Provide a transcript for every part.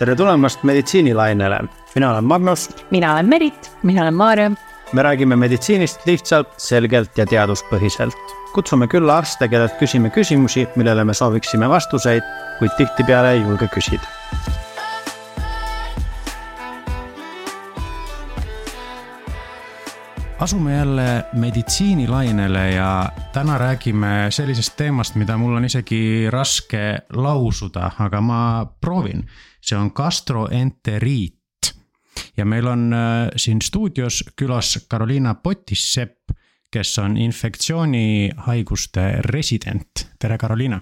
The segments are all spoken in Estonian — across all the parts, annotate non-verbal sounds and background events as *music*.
tere tulemast meditsiinilainele, mina olen Magnus. mina olen Merit. mina olen Maarja. me räägime meditsiinist lihtsalt, selgelt ja teaduspõhiselt. kutsume külla arste, kellelt küsime küsimusi, millele me sooviksime vastuseid, kuid tihtipeale ei julge küsida. Asume jälle meditsiinilainele ja täna räägime sellisest teemast, mida mul on isegi raske lausuda, aga ma proovin. see on gastroenteriit ja meil on äh, siin stuudios külas Carolina Potissepp, kes on infektsioonihaiguste resident. tere, Carolina.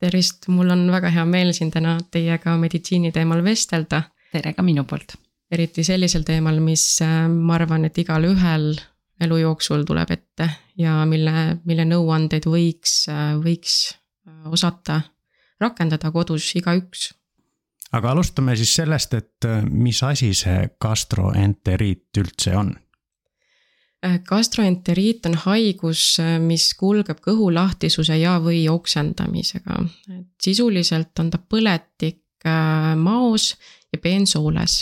tervist, mul on väga hea meel siin täna teiega meditsiini teemal vestelda. tere ka minu poolt eriti sellisel teemal, mis äh, ma arvan, et igalühel elu jooksul tuleb ette ja mille, mille nõuandeid võiks, äh, võiks äh, osata rakendada kodus igaüks. aga alustame siis sellest, et mis asi see gastroenteriit üldse on? gastroenteriit on haigus, mis kulgeb kõhulahtisuse ja, või oksendamisega. sisuliselt on ta põletik maos ja peensooles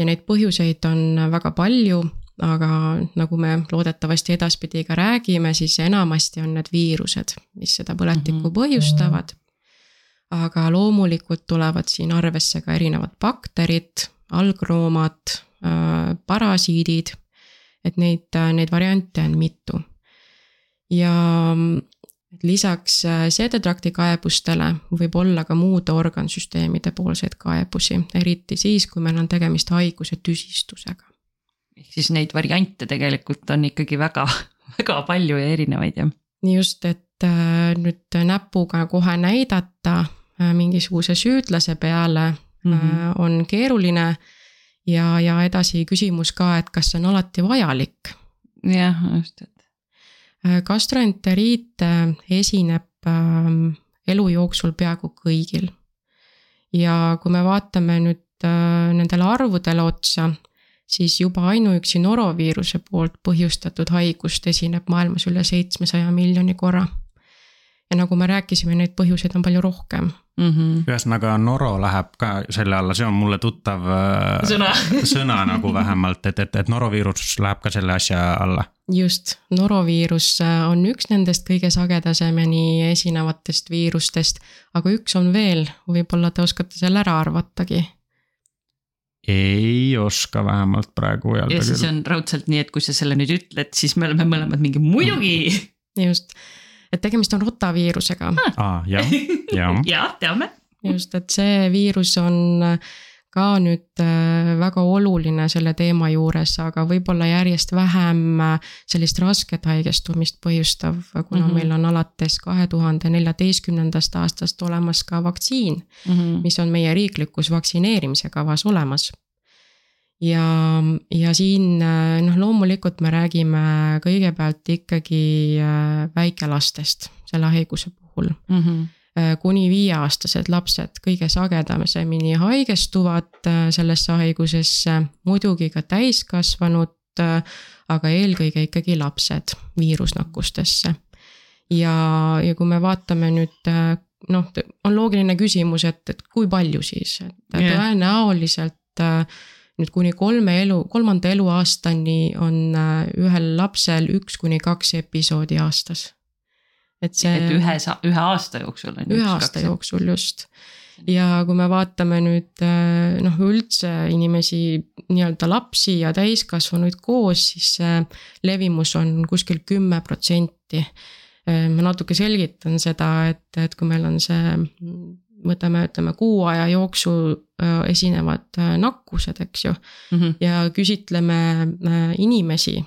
ja neid põhjuseid on väga palju, aga nagu me loodetavasti edaspidi ka räägime, siis enamasti on need viirused, mis seda põletikku mm -hmm. põhjustavad. aga loomulikult tulevad siin arvesse ka erinevad bakterid, algroomad, äh, parasiidid, et neid, neid variante on mitu. ja et lisaks äh, seedetrakti kaebustele võib olla ka muude organsüsteemide poolseid kaebusi, eriti siis, kui meil on tegemist haiguse tüsistusega. ehk siis neid variante tegelikult on ikkagi väga, *laughs* väga palju ja erinevaid, jah? just, et äh, nüüd näpuga kohe näidata äh, mingisuguse süüdlase peale mm -hmm. on keeruline ja, ja edasi küsimus ka, et kas see on alati vajalik. jah, just, et gastroenteriit äh, esineb ähm, elu jooksul peaaegu kõigil. ja kui me vaatame nüüd äh, nendele arvudele otsa, siis juba ainuüksi noroviiruse poolt põhjustatud haigust esineb maailmas üle seitsmesaja miljoni korra ja nagu me rääkisime, neid põhjuseid on palju rohkem mm -hmm.. ühesõnaga Noro läheb ka selle alla, see on mulle tuttav äh, sõna, *laughs* sõna nagu vähemalt, et, et, et noroviirus läheb ka selle asja alla. just, noroviirus äh, on üks nendest kõige sagedasemini esinevatest viirustest, aga üks on veel, võib-olla te oskate selle ära arvatagi ei oska vähemalt praegu öelda. ja siis küll. on raudselt nii, et kui sa selle nüüd ütled, siis me oleme mõlemad mingi muidugi. just et tegemist on rotaviirusega ah,. jah, *laughs* jah. jah, teame. just, et see viirus on ka nüüd äh, väga oluline selle teema juures, aga võib-olla järjest vähem äh, sellist rasket haigestumist põhjustav, kuna mm -hmm. meil on alates kahe tuhande neljateistkümnendast aastast olemas ka vaktsiin mm, -hmm. mis on meie riiklikus vaktsineerimise kavas olemas ja, ja siin noh, loomulikult me räägime kõigepealt ikkagi äh, väikelastest selle haiguse puhul mm. -hmm kuni viieaastased lapsed kõige sagedasemini haigestuvad äh, sellesse haigusesse, muidugi ka täiskasvanud, aga eelkõige ikkagi lapsed viirusnakkustesse. ja, ja kui me vaatame nüüd noh, on loogiline küsimus, et, et kui palju siis, et yeah. tõenäoliselt nüüd kuni kolme elu, kolmanda eluaastani on äh, ühel lapsel üks kuni kaks episoodi aastas. et see. et ühe, ühe aasta jooksul on. ühe aasta jooksul just ja kui me vaatame nüüd äh, noh, üldse inimesi, nii-öelda lapsi ja täiskasvanuid koos, siis see levimus on kuskil kümme protsenti. Äh, ma natuke selgitan seda, et, et kui meil on see võtame, ütleme kuu aja jooksul äh, esinevad äh, nakkused, eks ju mm. -hmm. ja küsitleme äh, inimesi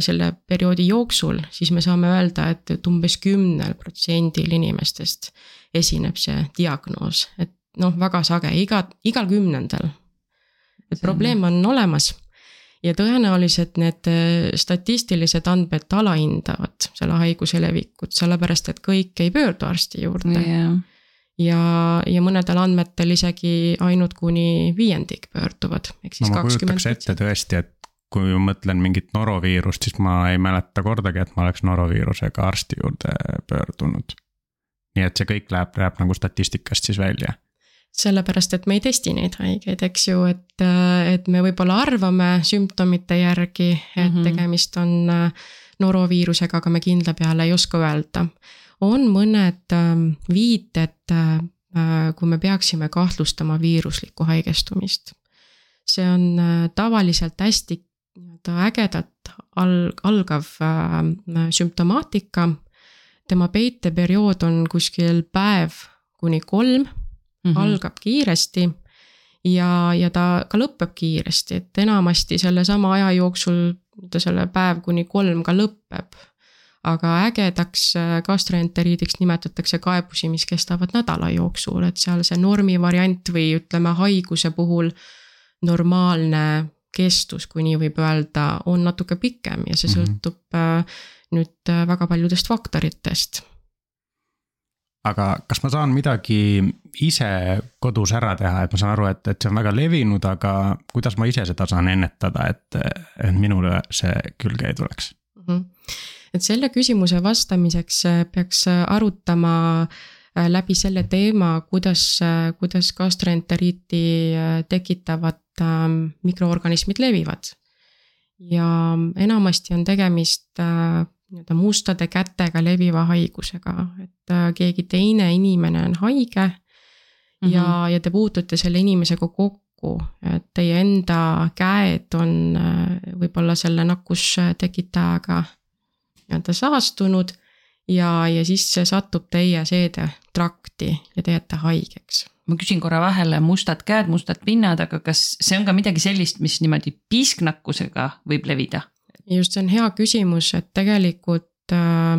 selle perioodi jooksul, siis me saame öelda, et, et umbes kümnel protsendil inimestest esineb see diagnoos, et noh, väga sage, iga, igal kümnendal. et probleem on olemas ja tõenäoliselt need statistilised andmed alahindavad selle haiguse levikut, sellepärast et kõik ei pöördu arsti juurde yeah ja, ja mõnedel andmetel isegi ainult kuni viiendik pöörduvad, ehk siis kakskümmend no,. ette tõesti, et kui ma mõtlen mingit noroviirust, siis ma ei mäleta kordagi, et ma oleks noroviirusega arsti juurde pöördunud. nii et see kõik läheb, läheb nagu statistikast siis välja sellepärast, et me ei testi neid haigeid, eks ju, et, et me võib-olla arvame sümptomite järgi, et mm -hmm. tegemist on noroviirusega, aga me kindla peale ei oska öelda. On mõned ähm, viited, kui me peaksime kahtlustama viiruslikku haigestumist. see on tavaliselt hästi nii-öelda ägedat al-, algav äh, sümptomaatika. tema peiteperiood on kuskil päev kuni kolm mm, -hmm. algab kiiresti ja, ja ta ka lõpeb kiiresti, et enamasti sellesama aja jooksul ta selle päev kuni kolm ka lõpeb. Aga ägedaks äh, gastroenteriidiks nimetatakse kaebusi, mis kestavad nädala jooksul, et seal see normi variant või ütleme, haiguse puhul normaalne kestus, kui nii võib öelda, on natuke pikem ja see mhm. sõltub mm -hmm. nüüd äh, väga paljudest faktoritest. aga kas ma saan midagi ise kodus ära teha, et ma saan aru, et, et see on väga levinud, aga kuidas ma ise seda saan ennetada, et, et minule see külge ei tuleks mm? -hmm. Et selle küsimuse vastamiseks äh, peaks arutama läbi selle teema, kuidas, kuidas gastroenteriiti tekitavad Ähm, mikroorganismid levivad. ja enamasti on tegemist äh, nii-öelda mustade kätega leviva haigusega, et äh, keegi teine inimene on haige mm -hmm. ja, mhm. ja te puutute selle inimesega kokku, et teie enda käed on äh, võib-olla selle nakkustekitajaga nii-öelda saastunud ja, ja siis see satub teie seedetrakti ja te jääte haigeks ma küsin korra vahele, mustad käed, mustad pinnad, aga kas see on ka midagi sellist, mis niimoodi piisknakkusega võib levida? just, see on hea küsimus, et tegelikult äh,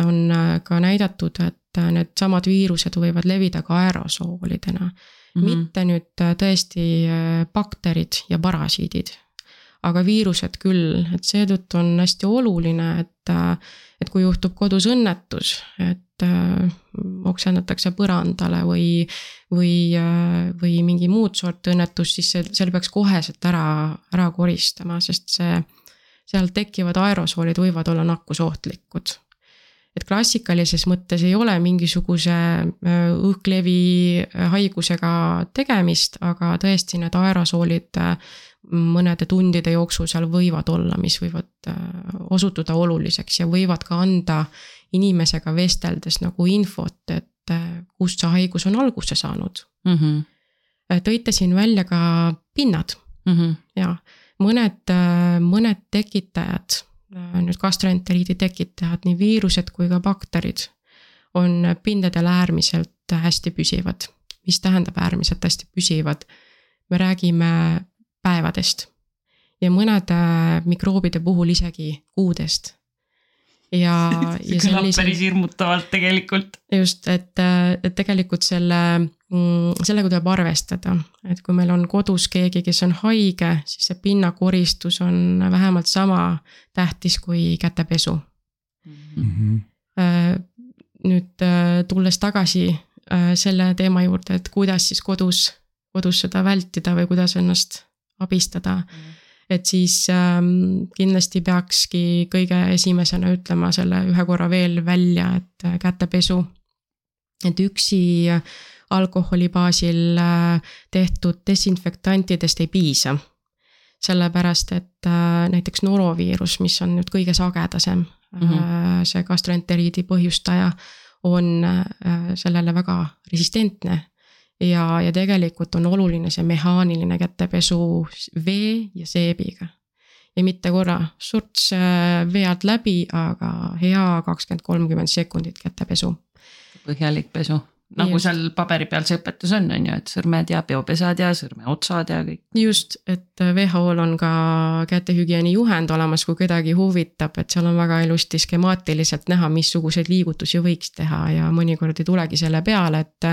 on äh, ka näidatud, et äh, needsamad viirused võivad levida ka aerosoolidena mm. -hmm. mitte nüüd tõesti bakterid ja parasiidid, aga viirused küll, et seetõttu on hästi oluline, et, et kui juhtub kodus õnnetus, et äh, oksendatakse põrandale või, või, äh, või mingi muud sorti õnnetus, siis see, selle peaks koheselt ära, ära koristama, sest see, seal tekkivad aerosoolid võivad olla nakkusohtlikud. et klassikalises mõttes ei ole mingisuguse äh, õhklevi äh, haigusega tegemist, aga tõesti need aerosoolid mõnede tundide jooksul seal võivad olla, mis võivad osutuda oluliseks ja võivad ka anda inimesega vesteldes nagu infot, et äh, kust see haigus on alguse saanud mm. -hmm. tõite siin välja ka pinnad mm -hmm. ja mõned, äh, mõned tekitajad, nüüd gastroenteriidi tekitajad, nii viirused kui ka bakterid on pindadel äärmiselt hästi püsivad. mis tähendab äärmiselt hästi püsivad? me räägime päevadest ja mõnede mikroobide puhul isegi kuudest ja, *laughs* ja kõlab sellise, päris hirmutavalt tegelikult. just, et, et tegelikult selle, mm, sellega tuleb arvestada, et kui meil on kodus keegi, kes on haige, siis see pinnakoristus on vähemalt sama tähtis kui kätepesu mm. -hmm. nüüd äh, tulles tagasi äh, selle teema juurde, et kuidas siis kodus, kodus seda vältida või kuidas ennast abistada mm. et siis ähm, kindlasti peakski kõige esimesena ütlema selle ühe korra veel välja, et äh, kätepesu. et üksi alkoholi baasil äh, tehtud desinfektantidest ei piisa. sellepärast, et äh, näiteks noroviirus, mis on nüüd kõige sagedasem mm, -hmm. see gastroenteriidi põhjustaja, on sellele väga resistentne ja, ja tegelikult on oluline see mehaaniline kätepesu vee ja seebiga. ja mitte korra surts äh, vee alt läbi, aga hea kakskümmend, kolmkümmend sekundit kätepesu. põhjalik pesu nagu just. seal paberi peal see õpetus on, on ju, et sõrmed ja peopesad ja sõrmeotsad ja kõik. just, et WHO-l on ka kätehügieeni juhend olemas, kui kedagi huvitab, et seal on väga ilusti skemaatiliselt näha, missuguseid liigutusi võiks teha ja mõnikord ei tulegi selle peale, et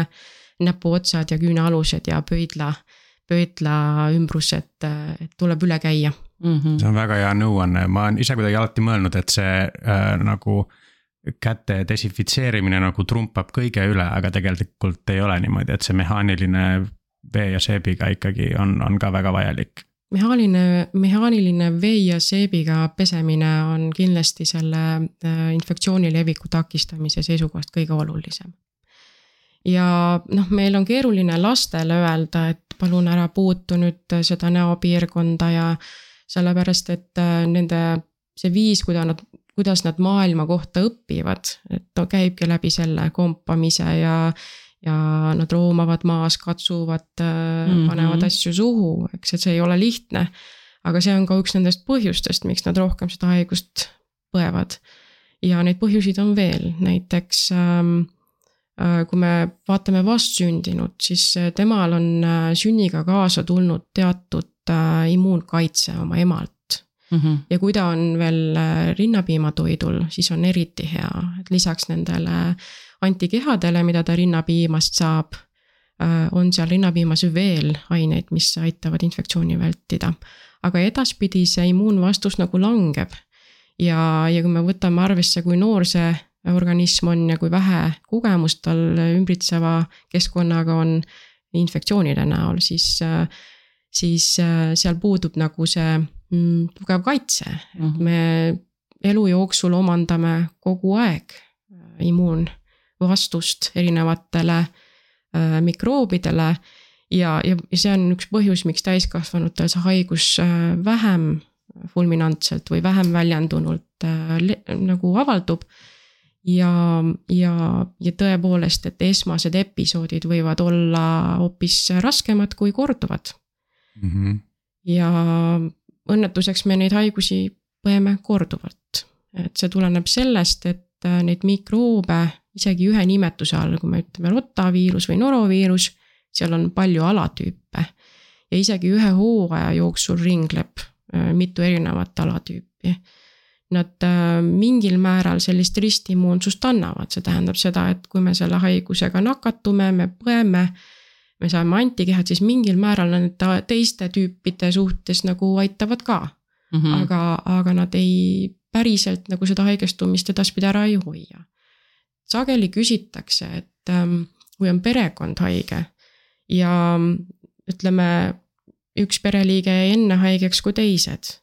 näpuotsad ja küünealused ja pöidla, pöidla ümbrus, et, et tuleb üle käia mm. -hmm. see on väga hea nõuanne, ma olen ise kuidagi alati mõelnud, et see äh, nagu käte desinfitseerimine nagu trumpab kõige üle, aga tegelikult ei ole niimoodi, et see mehaaniline vee ja seebiga ikkagi on, on ka väga vajalik mehaaniline, mehaaniline vee ja seebiga pesemine on kindlasti selle äh, infektsiooni leviku takistamise seisukohast kõige olulisem ja noh, meil on keeruline lastele öelda, et palun ära puutu nüüd seda näopiirkonda ja sellepärast, et äh, nende see viis, kuidas nad, kuidas nad maailma kohta õpivad, et käibki läbi selle kompamise ja ja nad roomavad maas, katsuvad mm, -hmm. panevad asju suhu, eks, et see ei ole lihtne. aga see on ka üks nendest põhjustest, miks nad rohkem seda haigust põevad. ja neid põhjuseid on veel, näiteks ähm, Äh, kui me vaatame vastsündinut, siis äh, temal on äh, sünniga kaasa tulnud teatud immuunkaitse oma emalt mm. -hmm. ja kui ta on veel rinnapiimatoidul, siis on eriti hea, et lisaks nendele antikehadele, mida ta rinnapiimast saab, on seal rinnapiimas veel aineid, mis aitavad infektsiooni vältida. aga edaspidi see immuunvastus nagu langeb ja, ja kui me võtame arvesse, kui noor see organism on ja kui vähe kogemust tal ümbritseva keskkonnaga on infektsioonide näol, siis, siis seal puudub nagu see mm, tugev kaitse mm, -hmm. me elu jooksul omandame kogu aeg immuunvastust erinevatele äh, mikroobidele ja, ja, ja see on üks põhjus, miks täiskasvanutel see haigus äh, vähem fulminantselt või vähem väljendunult äh, nagu avaldub ja, ja, ja tõepoolest, et esmased episoodid võivad olla hoopis raskemad kui korduvad mm. -hmm. ja õnnetuseks me neid haigusi põeme korduvalt, et see tuleneb sellest, et äh, neid mikroobe isegi ühe nimetuse all, kui me ütleme rotaviirus või noroviirus, seal on palju alatüüpe ja isegi ühe hooaja jooksul ringleb äh, mitu erinevat alatüüpi nad äh, mingil määral sellist ristimmuunsust annavad, see tähendab seda, et kui me selle haigusega nakatume, me põeme, me saame antikehad, siis mingil määral need teiste tüüpide suhtes nagu aitavad ka mm. -hmm. aga, aga nad ei, päriselt nagu seda haigestumist edaspidi ära ei hoia. sageli küsitakse, et ähm, kui on perekond haige ja ütleme, üks pereliige jäi enne haigeks kui teised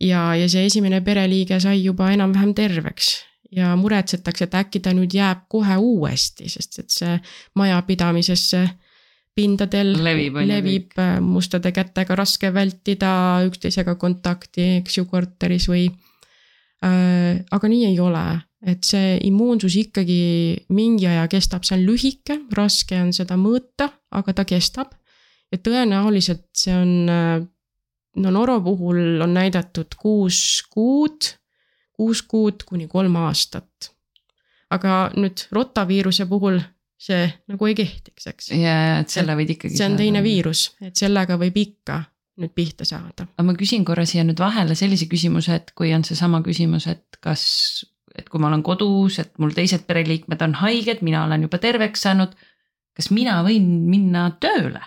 ja, ja see esimene pereliige sai juba enam-vähem terveks ja muretsetakse, et äkki ta nüüd jääb kohe uuesti, sest et see majapidamisesse pindadel levib, levib äh, mustade kätega raske vältida üksteisega kontakti, eks ju, korteris või äh,. aga nii ei ole, et see immuunsus ikkagi mingi aja kestab, see on lühike, raske on seda mõõta, aga ta kestab. ja tõenäoliselt see on äh, no Noro puhul on näidatud kuus kuud, kuus kuud kuni kolm aastat. aga nüüd rotaviiruse puhul see nagu ei kehtiks, eks. ja, et selle võid ikkagi. see on teine viirus, et sellega võib ikka nüüd pihta saada. aga ma küsin korra siia nüüd vahele sellise küsimuse, et kui on seesama küsimus, et kas, et kui ma olen kodus, et mul teised pereliikmed on haiged, mina olen juba terveks saanud. kas mina võin minna tööle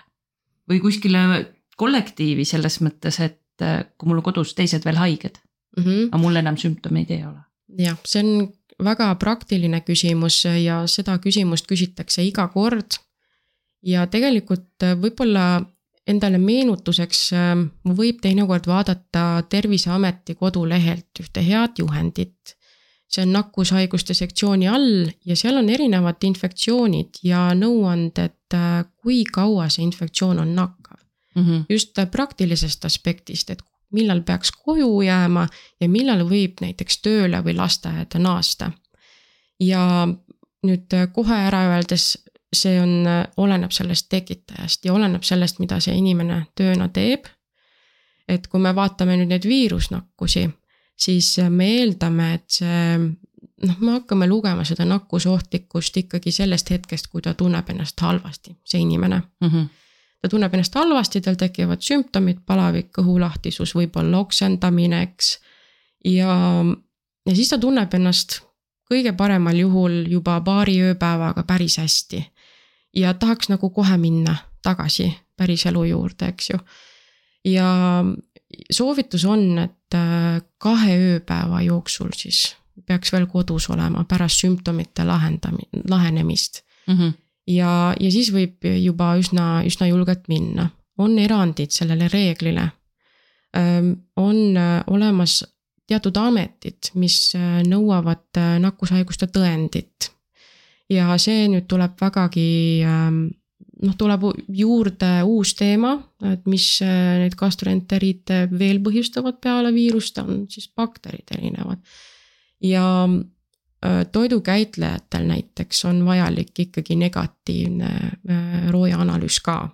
või kuskile kollektiivi selles mõttes, et äh, kui mul kodus teised veel haiged mm, -hmm. aga mul enam sümptomeid ei ole. jah, see on väga praktiline küsimus ja seda küsimust küsitakse iga kord. ja tegelikult äh, võib-olla endale meenutuseks äh, võib teinekord vaadata Terviseameti kodulehelt ühte head juhendit. see on nakkushaiguste sektsiooni all ja seal on erinevad infektsioonid ja nõuanded, kui kaua see infektsioon on nakkav mm -hmm. just praktilisest aspektist, et millal peaks koju jääma ja millal võib näiteks tööle või lasteaeda naasta. ja nüüd kohe ära öeldes, see on, oleneb sellest tekitajast ja oleneb sellest, mida see inimene tööna teeb. et kui me vaatame nüüd neid viirusnakkusi, siis me eeldame, et see noh, me hakkame lugema seda nakkusohtlikkust ikkagi sellest hetkest, kui ta tunneb ennast halvasti, see inimene mm. -hmm ta tunneb ennast halvasti, tal tekivad sümptomid, palavik, kõhulahtisus, võib-olla oksendamine, eks. ja, ja siis ta tunneb ennast kõige paremal juhul juba paari ööpäevaga päris hästi. ja tahaks nagu kohe minna tagasi päriselu juurde, eks ju. ja soovitus on, et äh, kahe ööpäeva jooksul siis peaks veel kodus olema pärast sümptomite lahendami-, lahenemist mm. -hmm ja, ja siis võib juba üsna, üsna julgelt minna. on erandid sellele reeglile. on olemas teatud ametid, mis nõuavad nakkushaiguste tõendit. ja see nüüd tuleb vägagi noh, tuleb juurde uus teema, et mis neid gastroenteriite veel põhjustavad peale viirust, on siis bakterid erinevad. ja toidukäitlejatel näiteks on vajalik ikkagi negatiivne äh, rooja analüüs ka.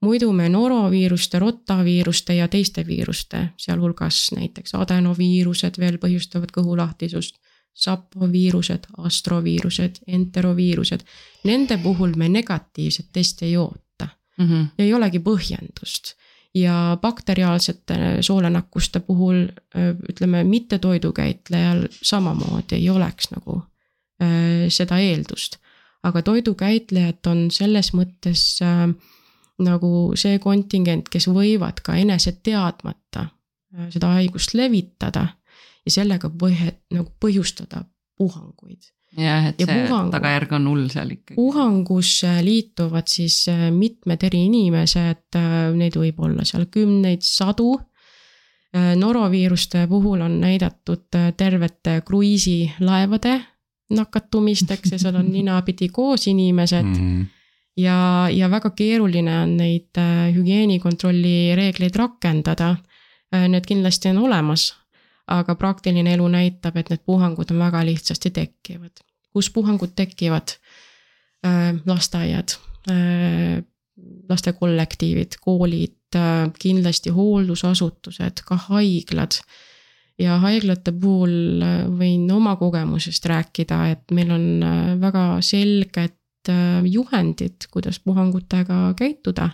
muidu me noroviiruste, rotaviiruste ja teiste viiruste, sealhulgas näiteks adenoviirused veel põhjustavad kõhulahtisust sapoviirused, astroviirused, enteroviirused, nende puhul me negatiivset testi ei oota mm. -hmm. ei olegi põhjendust ja bakteriaalsete soolenakkuste puhul ütleme, mittetoidukäitlejal samamoodi ei oleks nagu seda eeldust. aga toidukäitlejad on selles mõttes nagu see kontingent, kes võivad ka enese teadmata seda haigust levitada ja sellega põhe, nagu põhjustada puhanguid. Jah, et ja see puhangu, tagajärg on hull seal ikkagi. puhangusse liituvad siis äh, mitmed eri inimesed, äh, neid võib olla seal kümneid, sadu. Äh, noroviiruste puhul on näidatud tervete kruiisilaevade nakatumisteks ja seal on *laughs* ninapidi koos inimesed mm. -hmm ja, ja väga keeruline on neid hügieenikontrolli reegleid rakendada. Need kindlasti on olemas, aga praktiline elu näitab, et need puhangud on väga lihtsasti tekkivad. kus puhangud tekivad? Äh, lasteaiad, äh, lastekollektiivid, koolid, äh, kindlasti hooldusasutused, ka haiglad. ja haiglate puhul võin oma kogemusest rääkida, et meil on väga selged juhendid, kuidas puhangutega käituda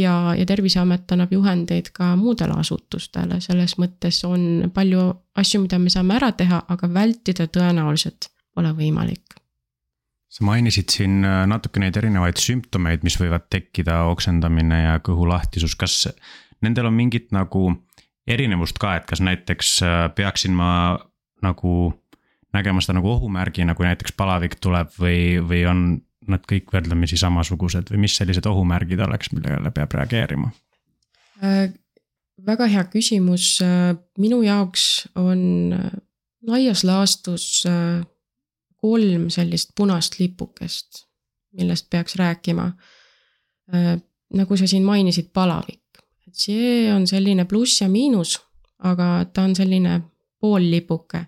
ja, ja Terviseamet annab juhendeid ka muudele asutustele, selles mõttes on palju asju, mida me saame ära teha, aga vältida tõenäoliselt pole võimalik. sa mainisid siin äh, natuke neid erinevaid sümptomeid, mis võivad tekkida, oksendamine ja kõhulahtisus, kas nendel on mingit nagu erinevust ka, et kas näiteks äh, peaksin ma nagu nägema seda nagu ohumärgina, kui näiteks palavik tuleb või, või on nad kõik võrdlemisi samasugused või mis sellised ohumärgid oleks, millele peab reageerima äh,? väga hea küsimus, minu jaoks on laias laastus kolm sellist punast lipukest, millest peaks rääkima. nagu sa siin mainisid, palavik, et see on selline pluss ja miinus, aga ta on selline poollipuke.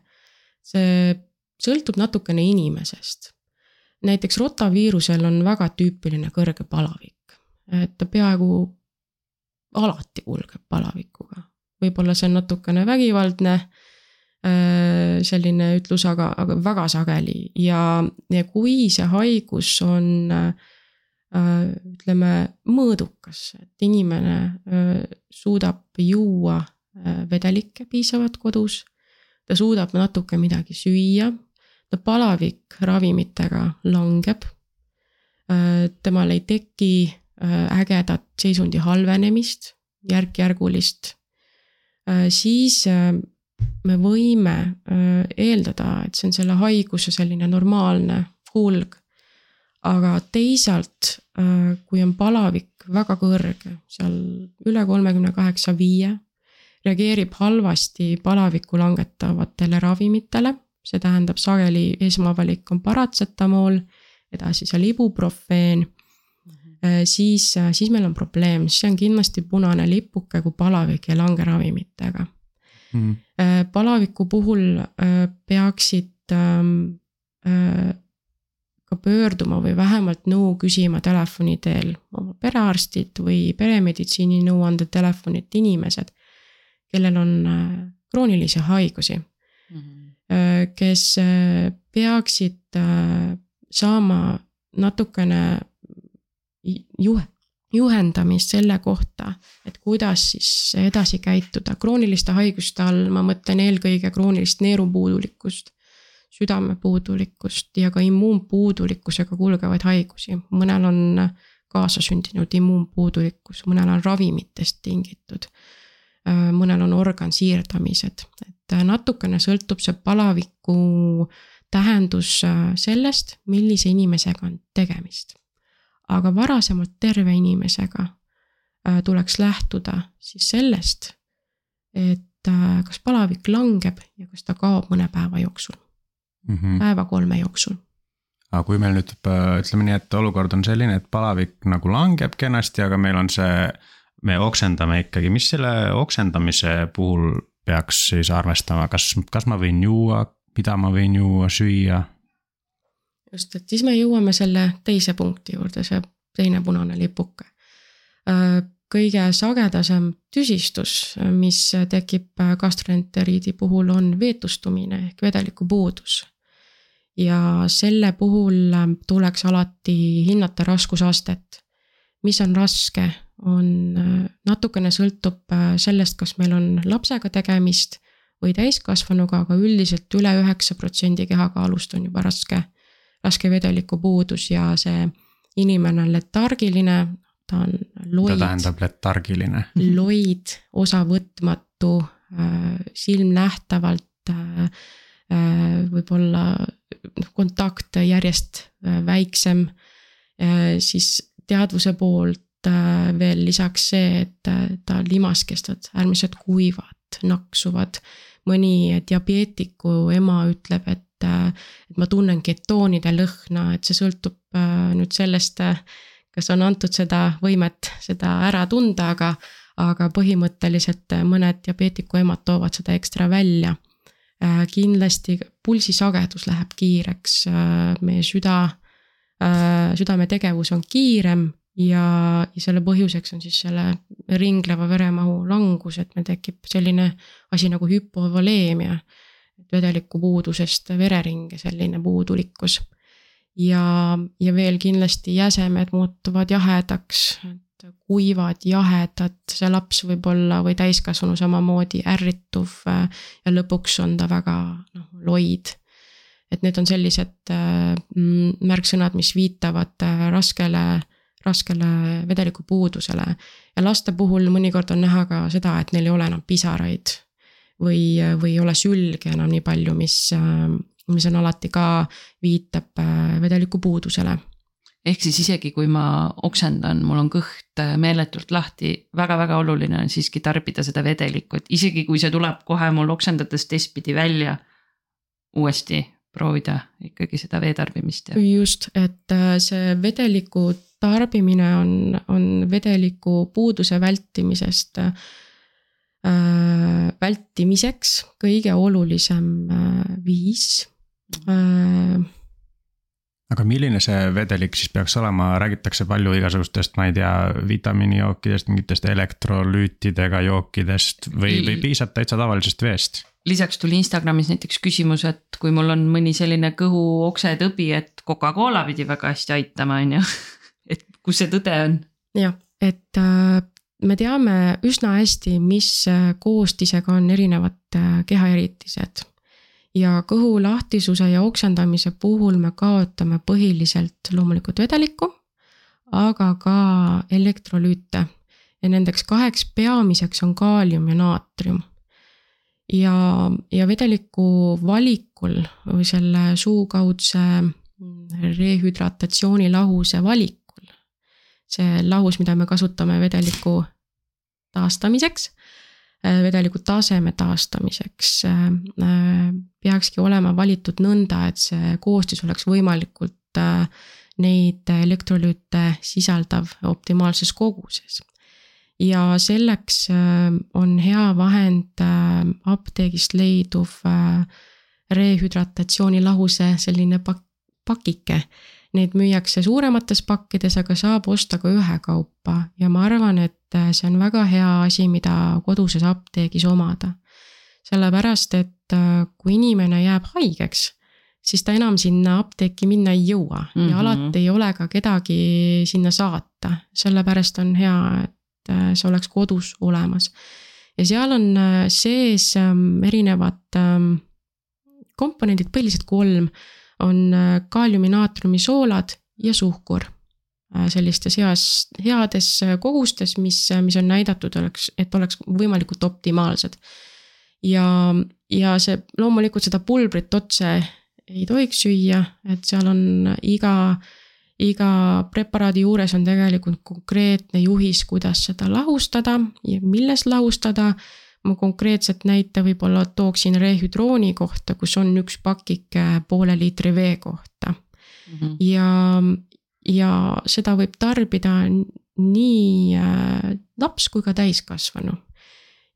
see sõltub natukene inimesest näiteks rotaviirusel on väga tüüpiline kõrge palavik, et ta peaaegu alati kulgeb palavikuga. võib-olla see on natukene vägivaldne selline ütlus, aga, aga väga sageli ja, ja kui see haigus on ütleme mõõdukas, et inimene suudab juua vedelikke piisavalt kodus, ta suudab natuke midagi süüa, palavik ravimitega langeb. Äh, temal ei teki äh, ägedat seisundi halvenemist, järk-järgulist. Äh, siis me võime eeldada, et see on selle haiguse selline normaalne kulg. aga teisalt, kui on palavik väga kõrge, seal üle kolmekümne kaheksa viie, reageerib halvasti palavikku langetavatele ravimitele see tähendab sageli esmavalik on paratsetamool, edasi seal ibuprofeen mm. -hmm. siis, äh, siis meil on probleem, see on kindlasti punane lipuke, kui palavik ei lange ravimitega mm. -hmm. palaviku puhul peaksid ähm, ka pöörduma või vähemalt nõu küsima telefoni teel oma perearstid või peremeditsiini nõuandetelefonid inimesed, kellel on kroonilisi haigusi mm. -hmm Äh, kes äh, peaksid äh, saama natukene juhe, juhendamist selle kohta, et kuidas siis edasi käituda. krooniliste haiguste all ma mõtlen eelkõige kroonilist neerupuudulikkust, südamepuudulikkust ja ka immuunpuudulikkusega kulgevaid haigusi. mõnel on kaasasündinud immuunpuudulikkus, mõnel on ravimitest tingitud Äh, mõnel on organsiirdamised, et äh, natukene sõltub see palaviku tähendus äh, sellest, millise inimesega on tegemist. aga varasemalt terve inimesega tuleks lähtuda siis sellest, et kas palavik langeb ja kas ta kaob mõne päeva jooksul mm, -hmm. päeva kolme jooksul. aga kui meil nüüd ütleme nii, et olukord on selline, et palavik nagu langeb kenasti, aga meil on see, me oksendame ikkagi, mis selle oksendamise puhul peaks siis arvestama, kas, kas ma võin juua, mida ma võin juua, süüa? just, et siis me jõuame selle teise punkti juurde, see teine punane lipuke kõige sagedasem tüsistus, mis tekib gastroenteriidi puhul, on veetustumine ehk vedeliku puudus. ja selle puhul tuleks alati hinnata raskusastet. mis on raske, on natukene sõltub sellest, kas meil on lapsega tegemist või täiskasvanuga, aga üldiselt üle üheksa protsendi kehakaalust on juba raske, raske vedeliku puudus ja see inimene on letargiline, ta on loid. ta tähendab letargiline. loid, osavõtmatu, äh, silmnähtavalt äh, äh, võib-olla noh, kontakt järjest väiksem, siis teadvuse poolt veel lisaks see, et ta limaskesed äärmiselt kuivad, naksuvad. mõni diabeetiku ema ütleb, et, et ma tunnen ketoonide lõhna, et see sõltub nüüd sellest kas on antud seda võimet seda ära tunda, aga, aga põhimõtteliselt mõned diabeetiku emad toovad seda ekstra välja. Äh, kindlasti pulsisagedus läheb kiireks, äh, meie süda, äh, südametegevus on kiirem ja, ja selle põhjuseks on siis selle ringleva veremahu langus, et meil tekib selline asi nagu hüpovoleemia. vedeliku puudusest vereringe selline puudulikkus ja, ja veel kindlasti jäsemed muutuvad jahedaks, et kuivad, jahedad, see laps võib olla või täiskasvanu samamoodi ärrituv ja lõpuks on ta väga noh, loid. et need on sellised äh, märksõnad, mis viitavad äh, raskele, raskele vedelikupuudusele. ja laste puhul mõnikord on näha ka seda, et neil ei ole enam pisaraid või, või ei ole sülge enam nii palju, mis mis on alati ka, viitab vedeliku puudusele ehk siis isegi kui ma oksendan, mul on kõht äh, meeletult lahti väga,, väga-väga oluline on siiski tarbida seda vedelikku, et isegi kui see tuleb kohe mul oksendades teistpidi välja, uuesti proovida ikkagi seda vee tarbimist. just, et äh, see vedeliku tarbimine on, on vedeliku puuduse vältimisest äh, vältimiseks kõige olulisem äh, viis äh.... aga milline see vedelik siis peaks olema, räägitakse palju igasugustest, ma ei tea, vitamiinijookidest, mingitest elektrolüütidega jookidest või, või piisab täitsa tavalisest veest? lisaks tuli Instagramis näiteks küsimus, et kui mul on mõni selline kõhuoksetõbi, et Coca-Cola pidi väga hästi aitama, on ju. Kus see tõde on? jah, et äh, me teame üsna hästi, mis äh, koostisega on erinevad äh, kehaeritised ja kõhu lahtisuse ja oksendamise puhul me kaotame põhiliselt loomulikult vedelikku, aga ka elektrolüüte ja nendeks kaheks peamiseks on kaalium ja naatrium. ja, ja vedeliku valikul või selle suukaudse rehüdratatsiooni lahuse valikul, see lahus, mida me kasutame vedeliku taastamiseks Äh, vedeliku taseme taastamiseks äh, äh, peakski olema valitud nõnda, et see koostis oleks võimalikult neid elektrolüüte sisaldav optimaalses koguses. ja selleks on hea vahend apteegist leiduv rehüdratatsioonilahuse selline pak-, pakike Neid müüakse suuremates pakkides, aga saab osta ka ühekaupa ja ma arvan, et see on väga hea asi, mida koduses apteegis omada. sellepärast, et äh, kui inimene jääb haigeks, siis ta enam sinna apteeki minna ei jõua mm -hmm. ja mhm. alati ei ole ka kedagi sinna saata, sellepärast on hea, et äh, see oleks kodus olemas. ja seal on äh, sees ähm, erinevad ähm, komponendid, põhiliselt kolm on äh, kaaliumi, naatriumi soolad ja suhkur äh, sellistes heas, heades äh, kogustes, mis, mis on näidatud, oleks, et oleks võimalikult optimaalsed. ja, ja see loomulikult seda pulbrit otse ei tohiks süüa, et seal on iga, iga preparaadi juures on tegelikult konkreetne juhis, kuidas seda lahustada ja milles lahustada ma konkreetset näite võib-olla tooksin rehüdrooni kohta, kus on üks pakike poole liitri vee kohta. mm. -hmm. ja, ja seda võib tarbida nii äh, laps kui ka täiskasvanu.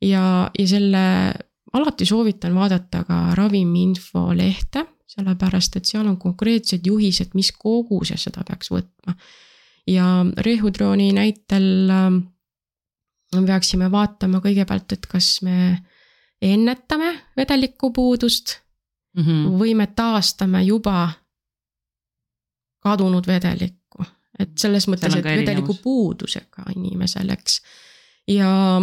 ja, ja selle alati soovitan vaadata ka ravimiinfo lehte, sellepärast et seal on konkreetsed juhised, mis koguse seda peaks võtma. ja rehudrooni näitel äh, peaksime vaatama kõigepealt, et kas me ennetame vedelikupuudust mm -hmm. või me taastame juba kadunud vedelikku, et selles mõttes, et vedeliku puudusega inimesel, eks. ja,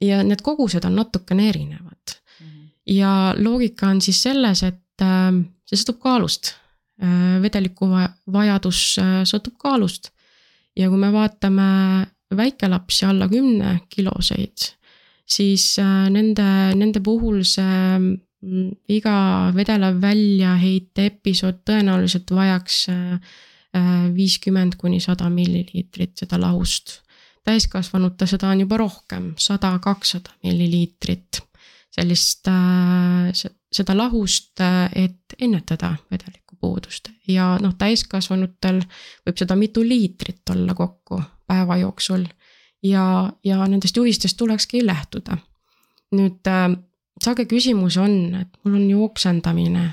ja need kogused on natukene erinevad mm. -hmm. ja loogika on siis selles, et äh, see sõltub kaalust. Äh, vedeliku vajadus äh, sõltub kaalust ja kui me vaatame väikelapsi alla kümne kiloseid siis äh, nende, nende puhul see mm, iga vedela väljaheite episood tõenäoliselt vajaks äh, äh, viiskümmend kuni sada milliliitrit seda lahust. täiskasvanute seda on juba rohkem, sada, kakssada milliliitrit sellist, seda lahust, et ennetada vedelikupuudust ja noh, täiskasvanutel võib seda mitu liitrit olla kokku päeva jooksul ja, ja nendest juhistest tulekski lähtuda. nüüd äh, sage küsimus on, et mul on ju oksendamine,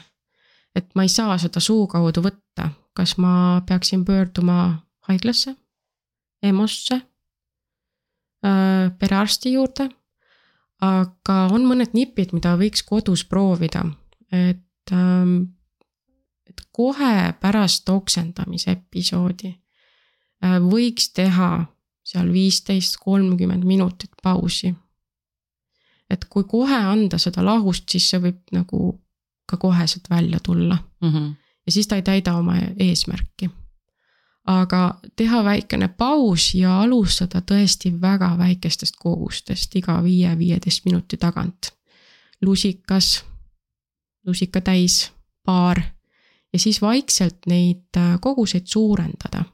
et ma ei saa seda suu kaudu võtta, kas ma peaksin pöörduma haiglasse, EMO-sse äh,, perearsti juurde. aga on mõned nipid, mida võiks kodus proovida, et ähm, et kohe pärast oksendamise episoodi võiks teha seal viisteist, kolmkümmend minutit pausi. et kui kohe anda seda lahust, siis see võib nagu ka koheselt välja tulla mm. -hmm. ja siis ta ei täida oma eesmärki. aga teha väikene paus ja alustada tõesti väga väikestest kogustest iga viie-viieteist minuti tagant. lusikas, lusika täis, paar ja siis vaikselt neid äh, koguseid suurendada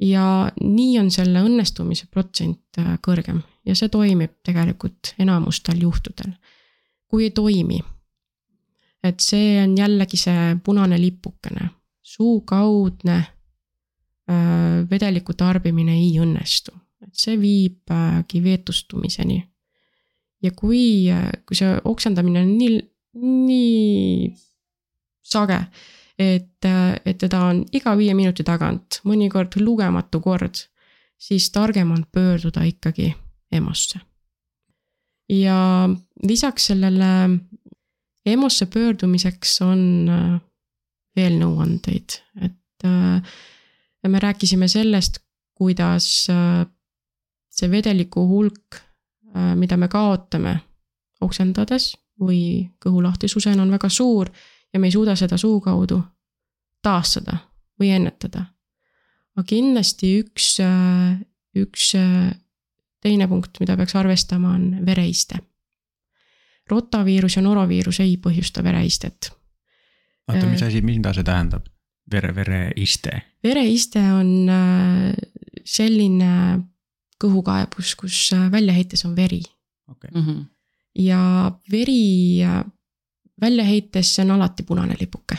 ja nii on selle õnnestumise protsent äh, kõrgem ja see toimib tegelikult enamustel juhtudel. kui ei toimi, et see on jällegi see punane lipukene, suukaudne äh, vedeliku tarbimine ei õnnestu, et see viibki veetustumiseni. ja kui, äh, kui see oksendamine on nii, nii sage et, et teda on iga viie minuti tagant, mõnikord lugematu kord, siis targem on pöörduda ikkagi EMO-sse. ja lisaks sellele EMO-sse pöördumiseks on äh, veel nõuandeid, et äh, me rääkisime sellest, kuidas äh, see vedeliku hulk, mida me kaotame oksendades või kõhulahtisusena on väga suur ja me ei suuda seda suu kaudu taastada või ennetada. aga kindlasti üks, üks teine punkt, mida peaks arvestama, on vereiste. rotaviirus ja noroviirus ei põhjusta vereistet. oota, mis asi, mida see tähendab? vere, vereiste? vereiste on äh, selline kõhukaebus, kus äh, väljaheites on veri okay.. Mm -hmm. ja veri äh, väljaheitesse on alati punane lipuke.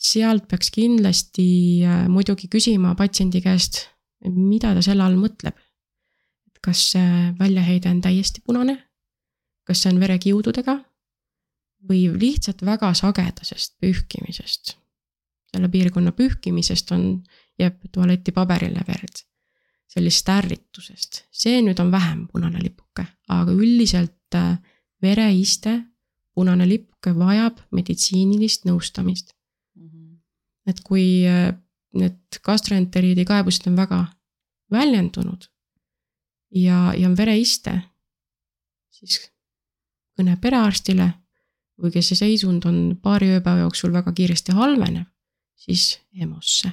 sealt peaks kindlasti äh, muidugi küsima patsiendi käest, mida ta selle all mõtleb. kas see väljaheide on täiesti punane, kas see on verekiududega või lihtsalt väga sagedasest pühkimisest. selle piirkonna pühkimisest on, jääb tualetipaberile verd sellist ärritusest, see nüüd on vähem punane lipuke, aga üldiselt äh, vereiste punane lipp vajab meditsiinilist nõustamist mm. -hmm. et kui äh, need gastroenteriidi kaebused on väga väljendunud ja, ja on vereiste, siis kõne perearstile või kes see seisund on paari ööpäeva jooksul väga kiiresti halvenev, siis EMO-sse.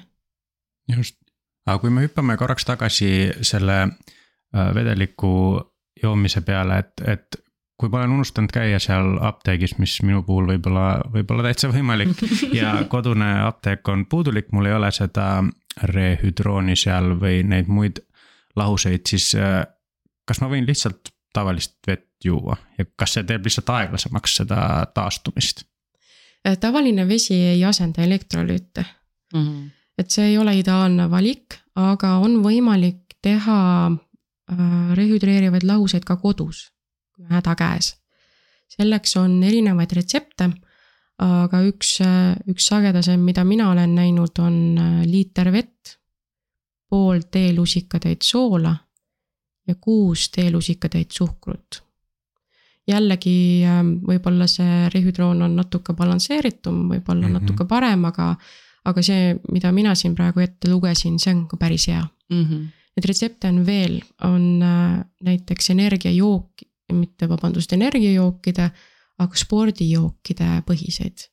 just, aga kui me hüppame korraks tagasi selle äh, vedeliku joomise peale, et, et kui ma olen unustanud käia seal apteegis, mis minu puhul võib-olla, võib-olla täitsa võimalik *laughs* ja kodune apteek on puudulik, mul ei ole seda rehüdrooni seal või neid muid lahuseid, siis äh, kas ma võin lihtsalt tavalist vett juua ja kas see teeb lihtsalt aeglasemaks seda taastumist? tavaline vesi ei asenda elektrolüüte mm. -hmm. et see ei ole ideaalne valik, aga on võimalik teha äh, rehüdreerivaid lahuseid ka kodus, kui häda käes. selleks on erinevaid retsepte, aga üks, üks sagedasem, mida mina olen näinud, on äh, liiter vett, pool teelusikatäit soola ja kuus teelusikatäit suhkrut jällegi ähm, võib-olla see rehüdroon on natuke balansseeritum, võib-olla mm -hmm. natuke parem, aga, aga see, mida mina siin praegu ette lugesin, see on ka päris hea mm. -hmm. Neid retsepte on veel, on äh, näiteks energiajook, mitte vabandust, energiajookide, aga spordijookide põhiseid.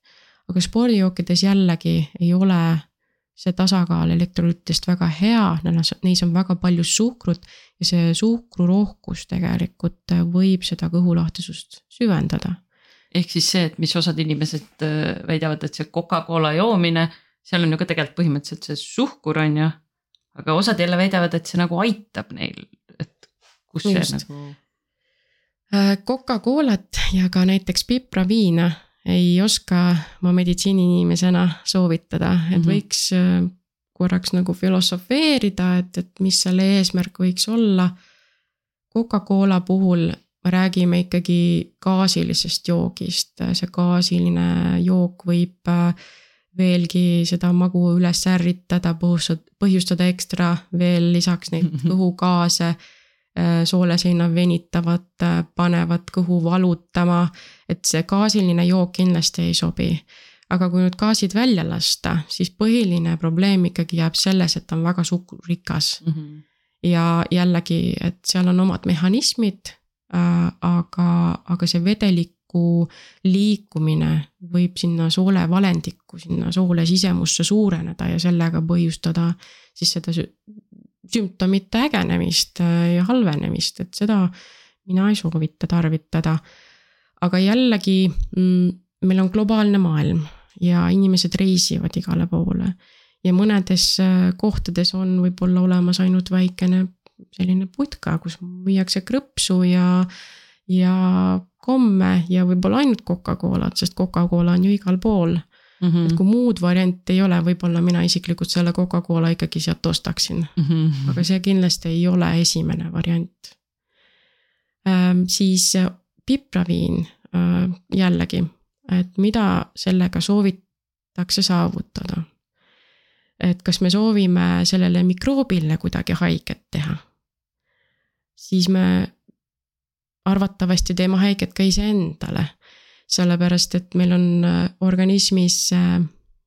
aga spordijookides jällegi ei ole see tasakaal elektrolüütidest väga hea, neis on väga palju suhkrut ja see suhkrurohkus tegelikult võib seda kõhulahtisust süvendada. ehk siis see, et mis osad inimesed äh, väidavad, et see Coca-Cola joomine, seal on ju ka tegelikult põhimõtteliselt see suhkur on ju, aga osad jälle väidavad, et see nagu aitab neil, et kus Just. see nagu. Äh, Coca-Colat ja ka näiteks pipraviina ei oska ma meditsiiniinimesena soovitada, et mm -hmm. võiks äh, korraks nagu filosofeerida, et, et mis selle eesmärk võiks olla. Coca-Cola puhul me räägime ikkagi gaasilisest joogist, see gaasiline jook võib äh, veelgi seda magu üles ärritada, põhjustada ekstra veel lisaks neid mm -hmm. Äh, sooleseina venitavad, äh, panevad kõhu valutama, et see gaasiline jook kindlasti ei sobi. aga kui nüüd gaasid välja lasta, siis põhiline probleem ikkagi jääb selles, et ta on väga suhkrurikas mm. -hmm. ja jällegi, et seal on omad mehhanismid äh,, aga, aga see vedeliku liikumine võib sinna soole valendikku, sinna soole sisemusse suureneda ja sellega põhjustada siis seda sümptomite ägenemist äh, ja halvenemist, et seda mina ei soovita tarvitada. aga jällegi, mm, meil on globaalne maailm ja inimesed reisivad igale poole ja mõnedes äh, kohtades on võib-olla olemas ainult väikene selline putka, kus müüakse krõpsu ja, ja komme ja võib-olla ainult Coca-Colat, sest Coca-Cola on ju igal pool Mm -hmm. et kui muud varianti ei ole, võib-olla mina isiklikult selle Coca-Cola ikkagi sealt ostaksin mm. -hmm. aga see kindlasti ei ole esimene variant ähm,. siis äh, pipraviin äh, jällegi, et mida sellega soovitakse saavutada. et kas me soovime sellele mikroobile kuidagi haiget teha, siis me arvatavasti teeme haiget ka iseendale sellepärast et meil on äh, organismis äh,